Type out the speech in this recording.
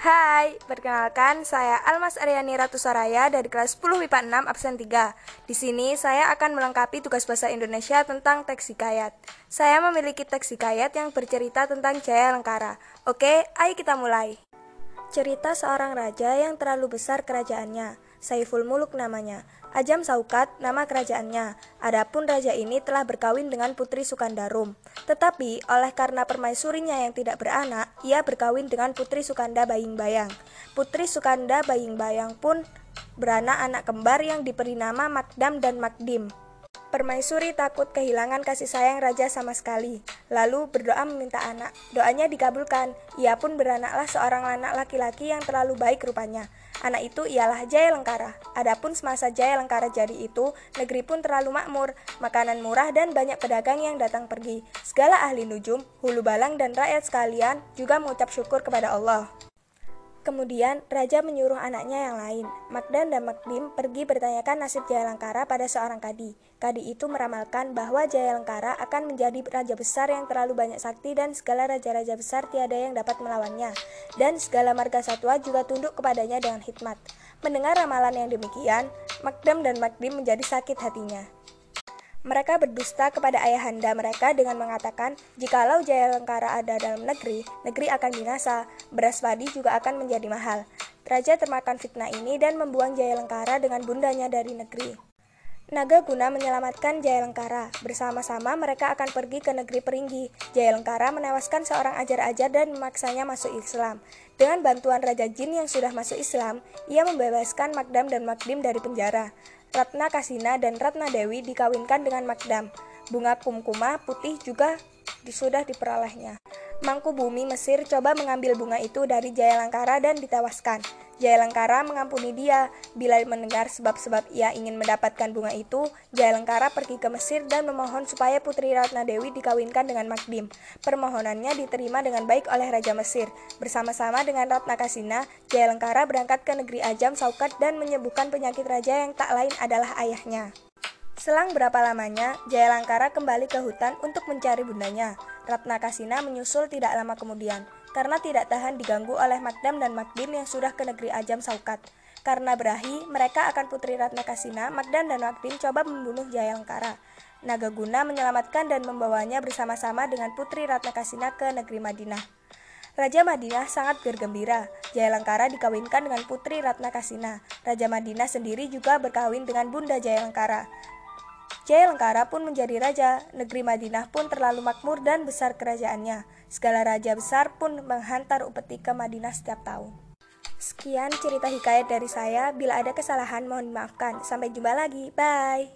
Hai, perkenalkan saya Almas Aryani Ratu Saraya dari kelas 10 MIPA 6 absen 3. Di sini saya akan melengkapi tugas bahasa Indonesia tentang teks hikayat. Saya memiliki teks hikayat yang bercerita tentang Jaya Lengkara. Oke, ayo kita mulai. Cerita seorang raja yang terlalu besar kerajaannya. Saiful Muluk namanya. Ajam Saukat nama kerajaannya. Adapun raja ini telah berkawin dengan putri Sukandarum. Tetapi oleh karena permaisurinya yang tidak beranak, ia berkawin dengan putri Sukanda Baying Bayang. Putri Sukanda Baying Bayang pun beranak anak kembar yang diberi nama Makdam dan Makdim. Permaisuri takut kehilangan kasih sayang raja sama sekali, lalu berdoa meminta anak. Doanya dikabulkan, ia pun beranaklah seorang anak laki-laki yang terlalu baik rupanya. Anak itu ialah Jaya Lengkara. Adapun semasa Jaya Lengkara jadi itu, negeri pun terlalu makmur, makanan murah dan banyak pedagang yang datang pergi. Segala ahli nujum, hulu balang dan rakyat sekalian juga mengucap syukur kepada Allah. Kemudian, raja menyuruh anaknya yang lain, Magdan dan Magdim, pergi bertanyakan nasib Jaya Langkara pada seorang kadi. Kadi itu meramalkan bahwa Jaya Langkara akan menjadi raja besar yang terlalu banyak sakti dan segala raja-raja besar tiada yang dapat melawannya. Dan segala marga satwa juga tunduk kepadanya dengan hikmat. Mendengar ramalan yang demikian, Magdam dan Magdim menjadi sakit hatinya. Mereka berdusta kepada ayahanda mereka dengan mengatakan, jikalau Jaya Lengkara ada dalam negeri, negeri akan binasa, beras padi juga akan menjadi mahal. Raja termakan fitnah ini dan membuang Jaya Lengkara dengan bundanya dari negeri. Naga guna menyelamatkan Jaya Lengkara. Bersama-sama mereka akan pergi ke negeri Peringgi. Jaya Lengkara menewaskan seorang ajar-ajar dan memaksanya masuk Islam. Dengan bantuan Raja Jin yang sudah masuk Islam, ia membebaskan Magdam dan Magdim dari penjara. Ratna Kasina dan Ratna Dewi dikawinkan dengan Magdam. Bunga kumkuma putih juga sudah diperolehnya. Mangku Bumi Mesir coba mengambil bunga itu dari Jaya Langkara dan ditewaskan. Jaya Langkara mengampuni dia. Bila mendengar sebab-sebab ia ingin mendapatkan bunga itu, Jaya Langkara pergi ke Mesir dan memohon supaya Putri Ratna Dewi dikawinkan dengan Magdim. Permohonannya diterima dengan baik oleh Raja Mesir. Bersama-sama dengan Ratna Kasina, Jaya Langkara berangkat ke negeri Ajam Saukat dan menyembuhkan penyakit raja yang tak lain adalah ayahnya. Selang berapa lamanya, Jaya Langkara kembali ke hutan untuk mencari bundanya. Ratna Kasina menyusul tidak lama kemudian, karena tidak tahan diganggu oleh Magdam dan Magdim yang sudah ke negeri Ajam Saukat. Karena berahi, mereka akan putri Ratna Kasina, Magdam dan Magdim coba membunuh Jaya Langkara. Naga Guna menyelamatkan dan membawanya bersama-sama dengan putri Ratna Kasina ke negeri Madinah. Raja Madinah sangat bergembira. Jaya Langkara dikawinkan dengan putri Ratna Kasina. Raja Madinah sendiri juga berkawin dengan Bunda Jaya Langkara. Jaya Lengkara pun menjadi raja, negeri Madinah pun terlalu makmur dan besar kerajaannya. Segala raja besar pun menghantar upeti ke Madinah setiap tahun. Sekian cerita hikayat dari saya, bila ada kesalahan mohon dimaafkan. Sampai jumpa lagi, bye!